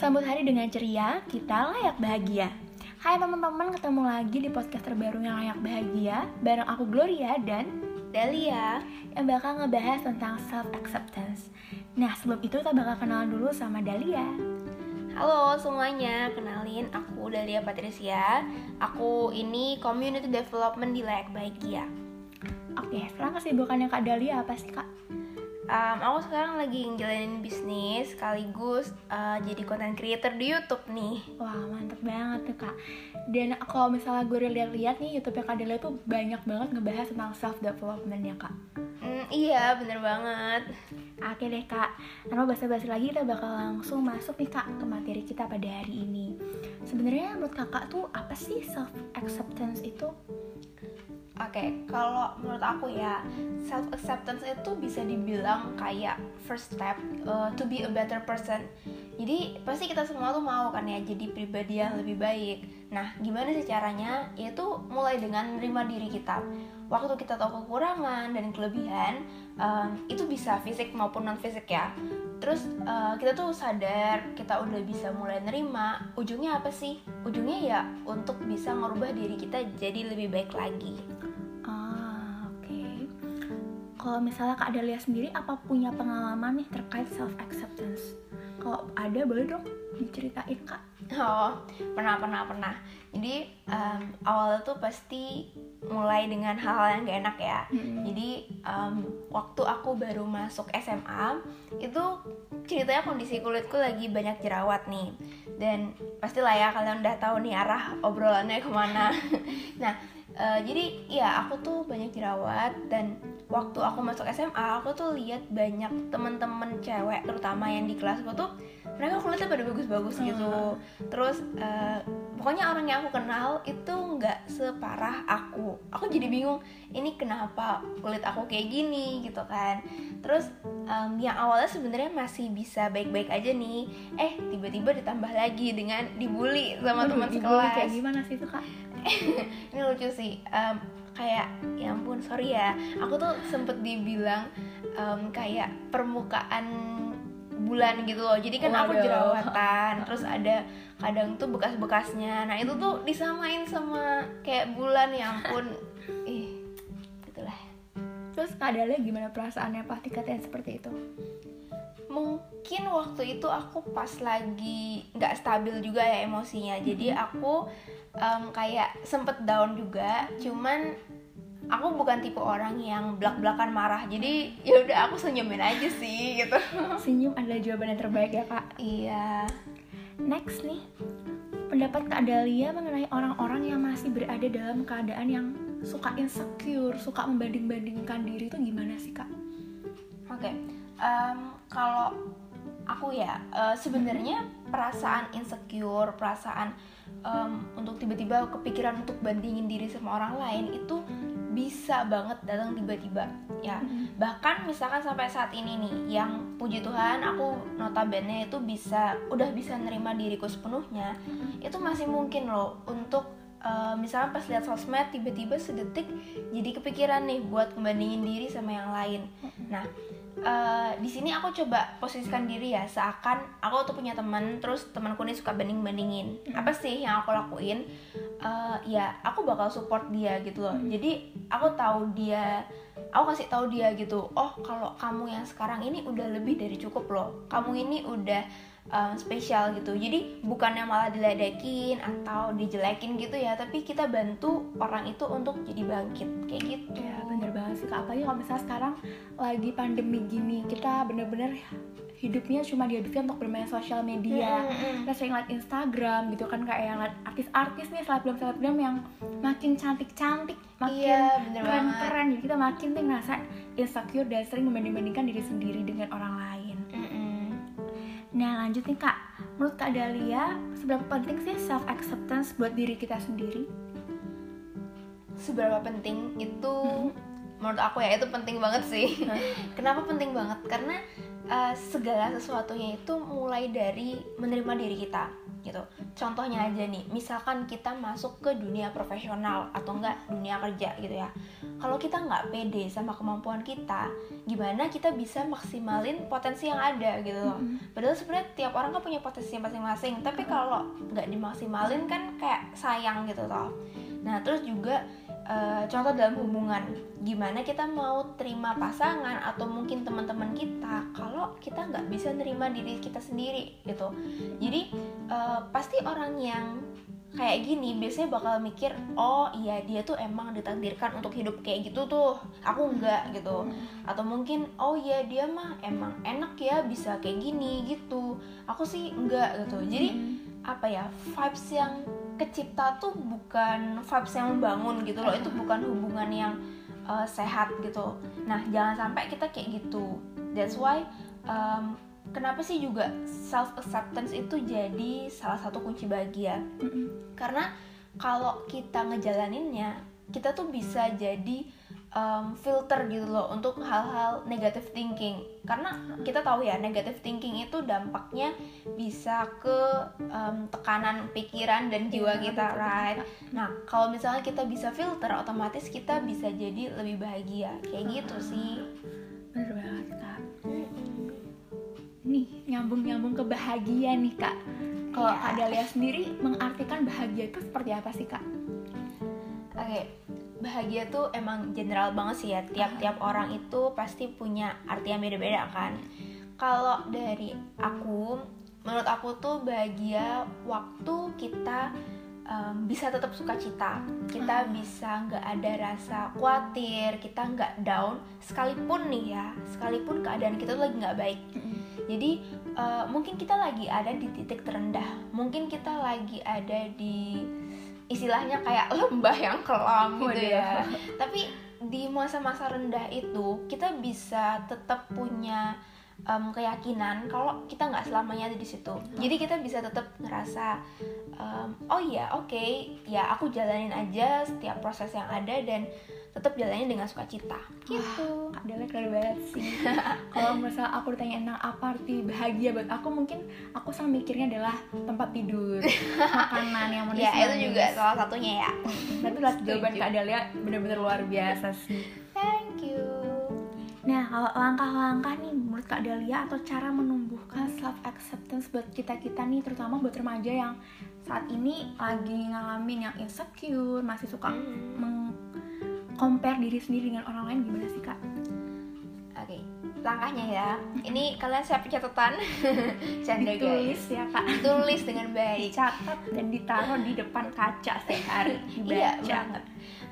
Sambut hari dengan ceria, kita layak bahagia. Hai teman-teman, ketemu lagi di podcast terbaru yang layak bahagia bareng aku Gloria dan Dahlia yang bakal ngebahas tentang self acceptance. Nah, sebelum itu kita bakal kenalan dulu sama Dahlia. Halo semuanya, kenalin aku Dahlia Patricia Aku ini Community Development di Layak Bahagia Oke, sekarang kesibukannya Kak Dahlia apa sih Kak? Um, Aku sekarang lagi ngejalanin bisnis sekaligus uh, jadi content creator di Youtube nih Wah, mantep banget tuh Kak. Dan kalau misalnya gue lihat-lihat nih YouTube Kak Dahlia tuh banyak banget ngebahas tentang self development ya Kak. mm, Iya bener banget Oke deh kak, tanpa basa-basi lagi kita bakal langsung masuk nih kak ke materi kita pada hari ini Sebenarnya menurut kakak tuh apa sih self acceptance itu? Oke, kalau menurut aku ya self acceptance itu bisa dibilang kayak first step uh, to be a better person. Jadi pasti kita semua tuh mau kan ya jadi pribadi yang lebih baik. Nah, gimana sih caranya? Yaitu mulai dengan menerima diri kita. Waktu kita tahu kekurangan dan kelebihan, um, itu bisa fisik maupun non fisik ya. Terus uh, kita tuh sadar kita udah bisa mulai nerima. Ujungnya apa sih? Ujungnya ya untuk bisa ngerubah diri kita jadi lebih baik lagi. Kalau misalnya kak Dahlia sendiri apa punya pengalaman nih terkait self acceptance? Kalau ada boleh dong diceritain kak Oh, pernah pernah pernah. Jadi um, awalnya tuh pasti mulai dengan hal-hal yang gak enak ya. Hmm. Jadi um, waktu aku baru masuk SMA itu ceritanya kondisi kulitku lagi banyak jerawat nih. Dan pastilah ya kalian udah tahu nih arah obrolannya ke mana. nah uh, jadi ya aku tuh banyak jerawat dan waktu aku masuk SMA aku tuh lihat banyak temen-temen cewek terutama yang di kelasku tuh mereka kulitnya pada bagus-bagus gitu. Terus uh, pokoknya orang yang aku kenal itu nggak separah aku. Aku jadi bingung ini kenapa kulit aku kayak gini? gitu kan. Terus um, yang awalnya sebenarnya masih bisa baik-baik aja nih. Eh tiba-tiba ditambah lagi dengan dibully sama Aduh, teman dibully sekelas. Kayak gimana sih itu kak? ini lucu sih. Um, kayak ya ampun sorry ya. Aku tuh sempet dibilang um, kayak permukaan bulan gitu loh. Jadi kan aku Waduh. jerawatan terus ada kadang tuh bekas-bekasnya. Nah itu tuh disamain sama kayak bulan ya ampun. Ih Terus kak Dahlia gimana perasaannya pas dikatain seperti itu? mungkin waktu itu aku pas lagi nggak stabil juga ya emosinya. Jadi aku em, kayak sempet down juga. Cuman aku bukan tipe orang yang belak-belakan marah. Jadi ya udah aku senyumin aja sih gitu. Senyum adalah jawaban yang terbaik ya kak. Iya. Next nih, pendapat Kak Dahlia mengenai orang-orang yang masih berada dalam keadaan yang suka insecure, suka membanding-bandingkan diri itu gimana sih Kak? Oke, em, kalau aku ya eh, sebenarnya perasaan insecure, perasaan em, untuk tiba-tiba kepikiran untuk bandingin diri sama orang lain itu bisa banget datang tiba-tiba ya. Bahkan misalkan sampai saat ini nih, yang puji Tuhan aku notabene itu bisa udah bisa nerima diriku sepenuhnya, itu masih mungkin loh untuk eh, misalnya pas lihat sosmed tiba-tiba sedetik jadi kepikiran nih buat ngebandingin diri sama yang lain. Nah, eh, di sini aku coba posisikan diri ya seakan aku tuh punya teman terus temanku nih suka banding bandingin apa sih yang aku lakuin? Eh, ya aku bakal support dia gitu loh. Jadi aku tahu dia aku kasih tahu dia gitu oh kalau kamu yang sekarang ini udah lebih dari cukup loh. Kamu ini udah um, spesial gitu. Jadi bukannya malah diledekin atau dijelekin gitu ya tapi kita bantu orang itu untuk jadi bangkit kayak gitu. Ya bener banget sih Kak, apalagi kalau misalnya sekarang lagi pandemi gini, kita bener-bener hidupnya cuma dihabiskan untuk bermain sosial media. Mm-mm. Kita sering liat Instagram gitu kan, kayak yang liat artis-artis nih, selebgram-selebgram yang makin cantik-cantik, makin iya keren-keren. Jadi kita makin tuh ngerasa insecure dan sering membanding-bandingkan diri sendiri dengan orang lain. Nah lanjut nih kak, menurut kak Dahlia seberapa penting sih self acceptance buat diri kita sendiri? seberapa penting itu Mm-mm. menurut aku ya itu penting banget sih. Kenapa penting banget? Karena uh, segala sesuatunya itu mulai dari menerima diri kita gitu. Contohnya aja nih misalkan kita masuk ke dunia profesional atau enggak dunia kerja gitu ya kalau kita nggak pede sama kemampuan kita gimana kita bisa maksimalin potensi yang ada gitu loh. Mm-mm. padahal sebenarnya tiap orang kan punya potensi masing-masing tapi kalau nggak dimaksimalin kan kayak sayang gitu loh nah terus juga eh, contoh dalam hubungan gimana kita mau terima pasangan atau mungkin teman-teman kita kalau kita nggak bisa nerima diri kita sendiri gitu. Jadi eh, pasti orang yang kayak gini biasanya bakal mikir oh iya dia tuh emang ditakdirkan untuk hidup kayak gitu tuh. Aku enggak gitu. Atau mungkin oh iya dia mah emang enak ya bisa kayak gini gitu. Aku sih enggak gitu. Jadi apa ya vibes yang kecipta tuh bukan vibes yang membangun gitu loh. Itu bukan hubungan yang uh, sehat gitu. Nah jangan sampai kita kayak gitu. That's why um, kenapa sih juga self acceptance itu jadi salah satu kunci bahagia? Karena kalau kita ngejalaninnya kita tuh bisa jadi um, filter gitu loh untuk hal-hal negative thinking. Karena kita tahu ya negative thinking itu dampaknya bisa ke um, tekanan pikiran dan jiwa Iya, kita betul, right? Nah kalau misalnya kita bisa filter otomatis kita bisa jadi lebih bahagia. Kayak gitu sih nih nyambung nyambung ke bahagia nih kak kalau Iya. kak Dalia sendiri mengartikan bahagia itu seperti apa sih kak Oke, bahagia tuh emang general banget sih ya. Tiap-tiap orang itu pasti punya arti yang beda-beda kan. Kalau dari aku, menurut aku tuh bahagia waktu kita em, bisa tetap suka cita, kita bisa nggak ada rasa khawatir, kita nggak down, sekalipun nih ya, sekalipun keadaan kita tuh lagi nggak baik. Jadi eh, mungkin kita lagi ada di titik terendah, mungkin kita lagi ada di istilahnya kayak lembah yang kelam gitu ya. Tapi di masa-masa rendah itu kita bisa tetap punya em, keyakinan kalau kita nggak selamanya ada di situ. Jadi kita bisa tetap ngerasa em, oh iya oke ya aku jalanin aja setiap proses yang ada dan tetap jalanin dengan sukacita. Gitu. Kak Dalia keren banget sih kalau misal aku ditanya tentang apa arti bahagia buat aku mungkin aku selalu mikirnya adalah tempat tidur makanan yang manis Ya itu juga salah satunya ya. tapi lah jawaban. Kak Dalia benar-benar luar biasa sih. Nah, kalau langkah-langkah nih menurut Kak Dalia atau cara menumbuhkan self acceptance buat kita-kita nih terutama buat remaja yang saat ini lagi ngalamin yang insecure, masih suka Hmm. meng-compare diri sendiri dengan orang lain gimana sih Kak? Oke, langkahnya ya. Ini kalian siapin catatan. Canda Ditulis guys. ya Kak. Tulis dengan baik. Dicatat dan ditaruh di depan kaca setiap hari Iya banget.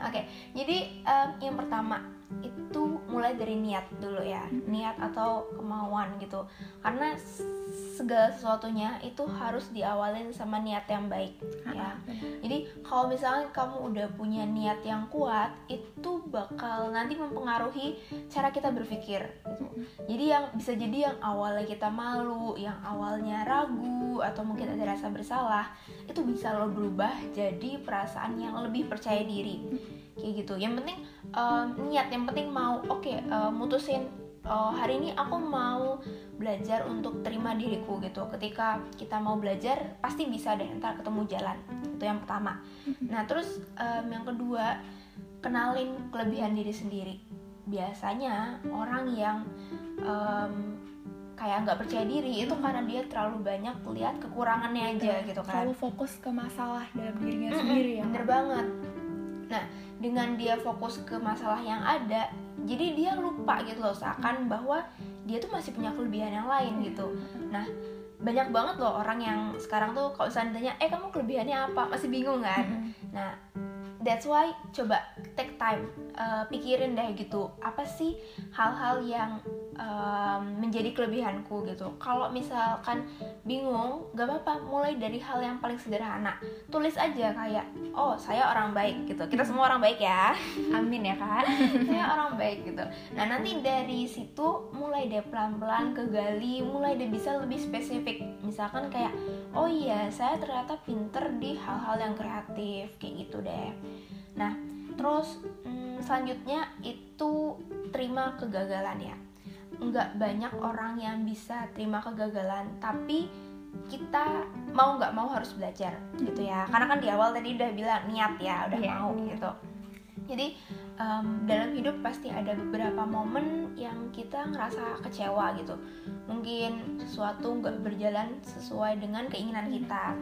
Oke, jadi em, yang pertama itu mulai dari niat dulu ya, niat atau kemauan gitu. Karena segala sesuatunya itu harus diawalin sama niat yang baik ya. Ah. Jadi kalau misalnya kamu udah punya niat yang kuat, itu bakal nanti mempengaruhi cara kita berpikir. Gitu. Jadi yang bisa jadi yang awalnya kita malu, yang awalnya ragu atau mungkin ada rasa bersalah, itu bisa lo berubah jadi perasaan yang lebih percaya diri. Kayak gitu. Yang penting em, niat, yang penting mau. Oke, em, mutusin oh, hari ini aku mau belajar untuk terima diriku gitu. Ketika kita mau belajar, pasti bisa deh ntar ketemu jalan. Itu yang pertama. Nah, terus em, yang kedua, kenalin kelebihan diri sendiri. Biasanya orang yang em, kayak nggak percaya diri itu karena dia terlalu banyak lihat kekurangannya aja gitu kan. Selalu fokus ke masalah dalam dirinya sendiri ya. bener banget nah dengan dia fokus ke masalah yang ada jadi dia lupa gitu loh seakan bahwa dia tuh masih punya kelebihan yang lain gitu. Nah banyak banget loh orang yang sekarang tuh kalau seandainya eh kamu kelebihannya apa? masih bingung kan? Nah that's why coba take time uh, pikirin deh gitu apa sih hal-hal yang um, menjadi kelebihanku gitu. Kalau misalkan bingung gak apa-apa mulai dari hal yang paling sederhana. Tulis aja kayak oh saya orang baik gitu. Kita semua orang baik ya. Amin ya Kak. saya orang baik gitu. Nah nanti dari situ mulai deh pelan-pelan kegali mulai deh bisa lebih spesifik. Misalkan kayak oh iya saya ternyata pinter di hal-hal yang kreatif kayak gitu deh. Nah terus mm, selanjutnya itu terima kegagalan ya nggak banyak orang yang bisa terima kegagalan tapi kita mau nggak mau harus belajar gitu ya. Karena kan di awal tadi udah bilang niat ya udah Iya, mau gitu. Jadi um, dalam hidup pasti ada beberapa momen yang kita ngerasa kecewa gitu. Mungkin sesuatu nggak berjalan sesuai dengan keinginan kita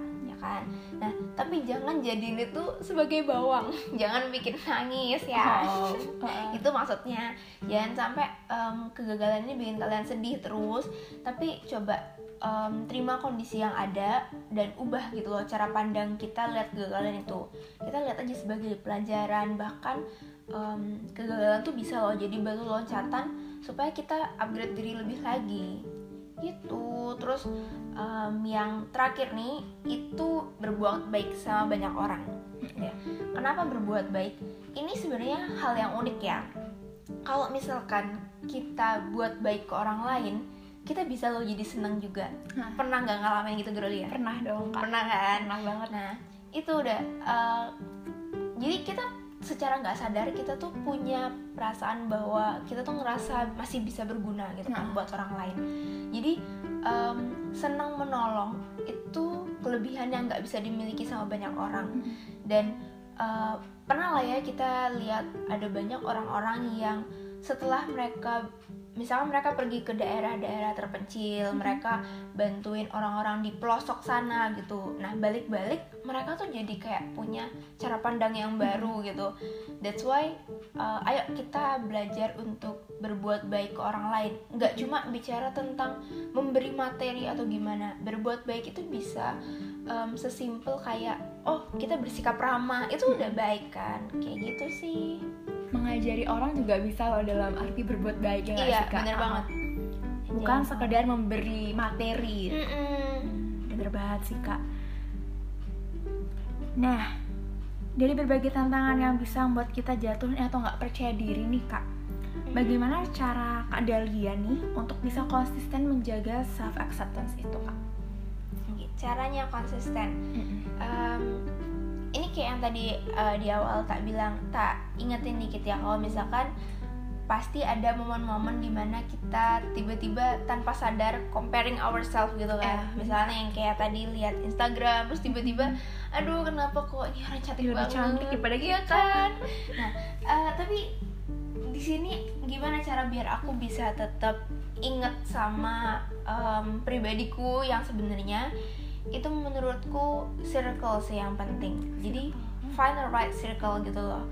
kan. Nah tapi jangan jadiin itu sebagai bawang. Jangan bikin nangis ya. Oh, itu maksudnya. Jangan sampai um, kegagalan ini bikin kalian sedih terus. Tapi coba um, terima kondisi yang ada dan ubah gitu loh cara pandang kita lihat kegagalan itu. Kita lihat aja sebagai pelajaran. Bahkan um, kegagalan tuh bisa loh jadi batu loncatan supaya kita upgrade diri lebih lagi gitu. Terus um, yang terakhir nih itu berbuat baik sama banyak orang. Ya. Kenapa berbuat baik? Ini sebenarnya hal yang unik ya. Kalau misalkan kita buat baik ke orang lain kita bisa loh jadi seneng juga. Nah. pernah nggak ngalamin gitu Girly ya pernah dong kak. Pernah kan? Pernah banget. Nah itu udah uh, jadi kita secara nggak sadar kita tuh punya perasaan bahwa kita tuh ngerasa masih bisa berguna gitu kan Nah. buat orang lain. Jadi um, senang menolong itu kelebihan yang nggak bisa dimiliki sama banyak orang. Dan uh, pernah lah ya kita lihat ada banyak orang-orang yang setelah mereka misalnya mereka pergi ke daerah-daerah terpencil mereka bantuin orang-orang di pelosok sana gitu. Nah balik-balik mereka tuh jadi kayak punya cara pandang yang baru gitu. That's why uh, ayo kita belajar untuk berbuat baik ke orang lain. Nggak cuma bicara tentang memberi materi atau gimana. Berbuat baik itu bisa um, sesimpel kayak oh kita bersikap ramah. Itu udah baik kan? Kayak gitu sih mengajari orang juga bisa loh dalam arti berbuat baik ya iya sih, Kak? bener banget. Bukan Jangan- sekedar memberi materi. Mm-mm. bener banget sih kak. Nah dari berbagai tantangan yang bisa membuat kita jatuh atau nggak percaya diri nih kak. Bagaimana cara kak Dahlia nih untuk bisa konsisten menjaga self acceptance itu kak? Caranya konsisten. Em, ini kayak yang tadi eh, di awal tak bilang tak ingetin dikit ya kalau misalkan pasti ada momen-momen di mana kita tiba-tiba tanpa sadar comparing ourselves gitu kan. Eh, misalnya yang kayak tadi lihat Instagram terus tiba-tiba aduh kenapa kok ini orang cantik banget? cantik daripada iya kan? Nah eh, tapi di sini gimana cara biar aku bisa tetap inget sama em, pribadiku yang sebenarnya itu menurutku circle sih yang penting. Jadi find the right circle gitu loh.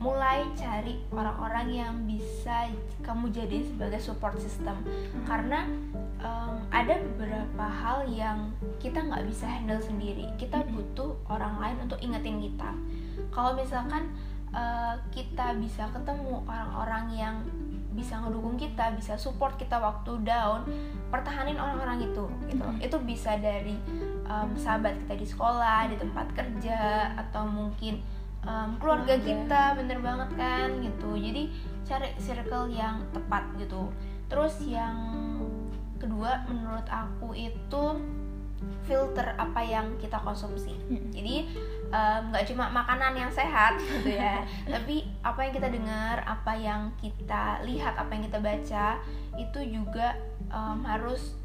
Mulai cari orang-orang yang bisa kamu jadiin sebagai support system. Karena em, ada beberapa hal yang kita nggak bisa handle sendiri. Kita butuh orang lain untuk ingetin kita. Kalau misalkan eh, kita bisa ketemu orang-orang yang bisa ngedukung kita bisa support kita waktu down pertahanin orang-orang itu gitu Mhm. itu bisa dari em, sahabat kita di sekolah di tempat kerja atau mungkin em, keluarga kita bener banget kan gitu. Jadi cari circle yang tepat gitu. Terus yang kedua menurut aku itu filter apa yang kita konsumsi. Mm. jadi nggak cuma makanan yang sehat gitu ya tapi apa yang kita dengar apa yang kita lihat apa yang kita baca itu juga em, harus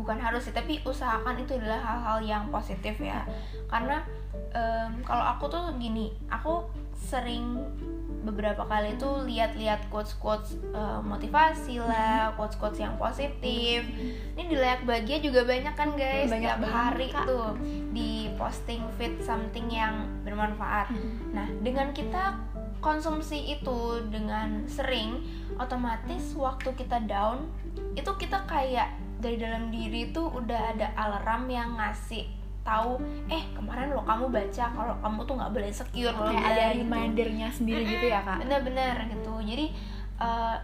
bukan harus sih tapi usahakan itu adalah hal-hal yang positif ya. Karena em, kalau aku tuh gini aku sering beberapa kali tuh lihat-lihat quotes-quotes eh, motivasi lah quotes-quotes yang positif. Ini di layak bahagia juga banyak kan guys? Banyak banget, hari Kak. tuh di posting feed something yang bermanfaat. Nah, dengan kita konsumsi itu dengan sering, otomatis waktu kita down, itu kita kayak dari dalam diri tuh udah ada alarm yang ngasih tahu, eh kemarin lo kamu baca kalau kamu tuh nggak boleh insecure bla kayak ada gitu. remindernya sendiri gitu ya kak Bener-bener gitu. Jadi eh,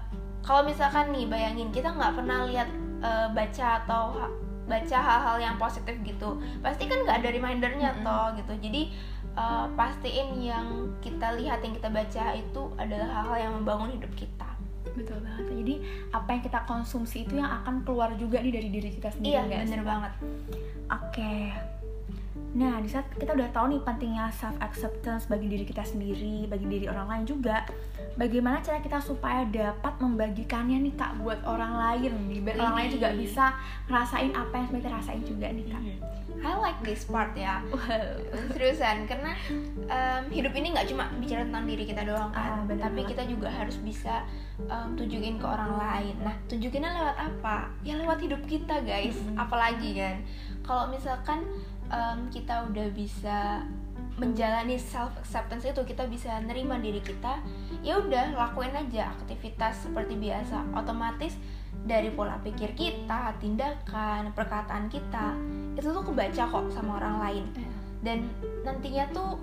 kalau misalkan nih bayangin kita nggak pernah lihat eh, baca atau ha- baca hal-hal yang positif gitu, pasti kan nggak ada remindernya Mm-mm. toh gitu. Jadi eh, pastiin yang kita lihat yang kita baca itu adalah hal-hal yang membangun hidup kita. Betul banget jadi apa yang kita konsumsi itu yang akan keluar juga nih dari diri kita sendiri Iya bener sih? banget. Oke. Nah, di saat kita udah tahu nih pentingnya self acceptance bagi diri kita sendiri, bagi diri orang lain juga. bagaimana cara kita supaya dapat membagikannya nih kak buat orang lain? Nih biar orang lain juga bisa ngerasain apa yang kita rasain juga nih kak. I like this part ya. Wow. seriusan karena um, hidup ini nggak cuma bicara tentang diri kita doang kan Ah, bener tapi banget. kita juga harus bisa um, tunjukin ke orang lain. Nah tunjukinnya lewat apa? Ya lewat hidup kita guys. Apalagi kan kalau misalkan um, kita udah bisa menjalani self acceptance itu kita bisa nerima diri kita ya udah lakuin aja aktivitas seperti biasa otomatis dari pola pikir kita tindakan perkataan kita itu tuh kebaca kok sama orang lain. Dan nantinya tuh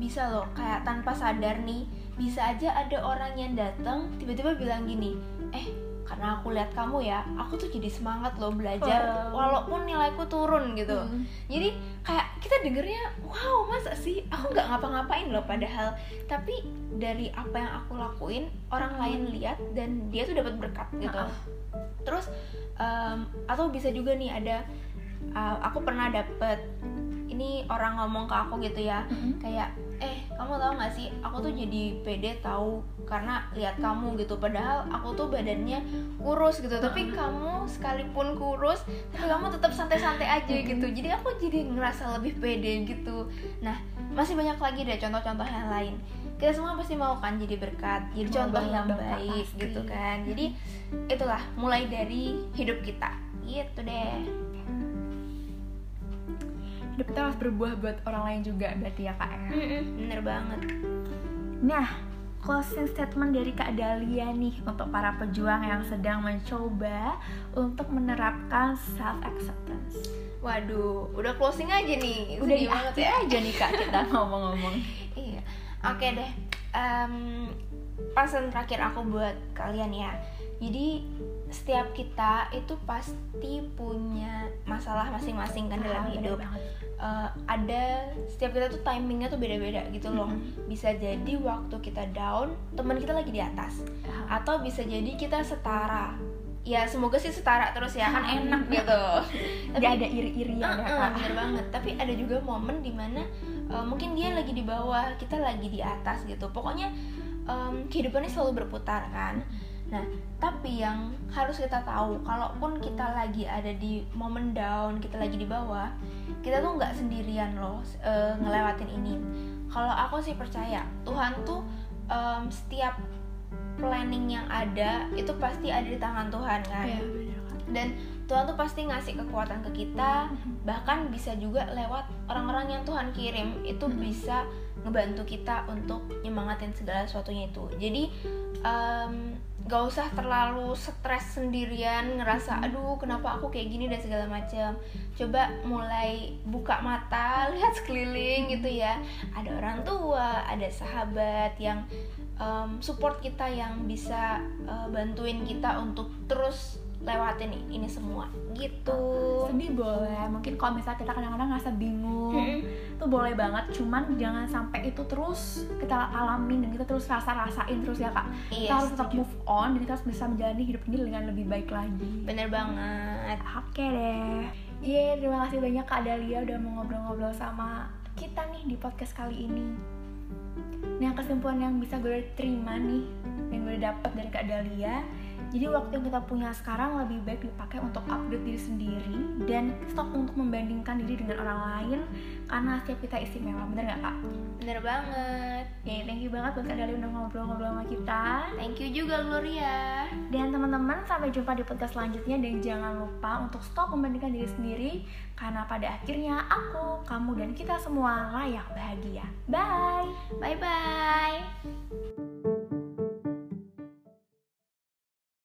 bisa loh kayak tanpa sadar nih bisa aja ada orang yang datang tiba-tiba bilang gini eh karena aku lihat kamu ya aku tuh jadi semangat loh belajar Wow. walaupun nilaiku turun gitu Mm. jadi kayak kita dengernya wow masa sih aku nggak ngapa-ngapain loh padahal tapi dari apa yang aku lakuin orang lain lihat dan dia tuh dapat berkat gitu Ah. terus em, atau bisa juga nih ada uh, aku pernah dapet ini orang ngomong ke aku gitu ya Mm-mm. kayak eh kamu tahu nggak sih? Aku tuh jadi pede tahu karena lihat kamu gitu. Padahal aku tuh badannya kurus gitu. Tapi kamu sekalipun kurus tapi kamu tetap santai-santai aja gitu. Jadi aku jadi ngerasa lebih pede gitu. Nah masih banyak lagi deh contoh-contoh yang lain. Kita semua pasti mau kan jadi berkat jadi Mau contoh yang baik pasti. gitu kan. Jadi itulah mulai dari hidup kita. Gitu deh kita harus berbuah buat orang lain juga berarti ya kak ya Mm-mm, bener banget Nah, closing statement dari Kak Dahlia nih untuk para pejuang yang sedang mencoba untuk menerapkan self acceptance. waduh udah closing aja nih Udah Sedih di banget akhir ya aja nih Kak kita ngomong-ngomong. Iya, oke deh. Em, pesan terakhir aku buat kalian ya. Jadi setiap kita itu pasti punya masalah masing-masing kan dalam Ah, bener hidup. Eh, ada setiap kita tuh timingnya tuh beda-beda gitu loh. Bisa jadi waktu kita down, teman kita lagi di atas. Atau bisa jadi kita setara. Ya semoga sih setara terus ya kan enak gitu. Nggak ada iri-irian ya Heeh, Kak. bener banget tapi ada juga momen di mana uh, mungkin dia lagi di bawah kita lagi di atas gitu pokoknya um, kehidupan ini selalu berputar kan nah tapi yang harus kita tahu kalaupun kita lagi ada di momen down kita lagi di bawah kita tuh nggak sendirian loh uh, ngelewatin ini kalau aku sih percaya Tuhan tuh um, setiap planning yang ada itu pasti ada di tangan Tuhan kan bener Kak. dan Tuhan tuh pasti ngasih kekuatan ke kita bahkan bisa juga lewat orang-orang yang Tuhan kirim itu Mhm. bisa ngebantu kita untuk nyemangatin segala sesuatunya itu jadi em, gak usah terlalu stres sendirian ngerasa aduh kenapa aku kayak gini? dan segala macam coba mulai buka mata lihat sekeliling gitu ya. Ada orang tua ada sahabat yang em, support kita yang bisa eh, bantuin kita untuk terus lewatin ini semua gitu. Sedih boleh, mungkin kalau misalnya kita kadang-kadang ngerasa bingung Mm-mm. itu boleh banget, cuman jangan sampai itu terus kita alamin dan kita terus rasa-rasain terus ya kak. Iya, Kita harus tetap move on dan kita harus bisa menjalani hidup ini dengan lebih baik lagi. Bener banget. Oke deh. Iya, terima kasih banyak Kak Dalia udah mau ngobrol-ngobrol sama kita nih di podcast kali ini. Nah, kesimpulan yang bisa gue terima nih, yang gue dapet dari Kak Dalia, jadi waktu yang kita punya sekarang lebih baik dipakai untuk update diri sendiri dan stop untuk membandingkan diri dengan orang lain karena setiap kita istimewa, bener gak Kak? bener banget Ya, thank you banget buat Kak Dalia udah ngobrol-ngobrol sama kita. thank you juga Gloria Dan teman-teman sampai jumpa di podcast selanjutnya dan jangan lupa untuk stop membandingkan diri sendiri karena pada akhirnya aku, kamu dan kita semua layak bahagia. Bye. bye bye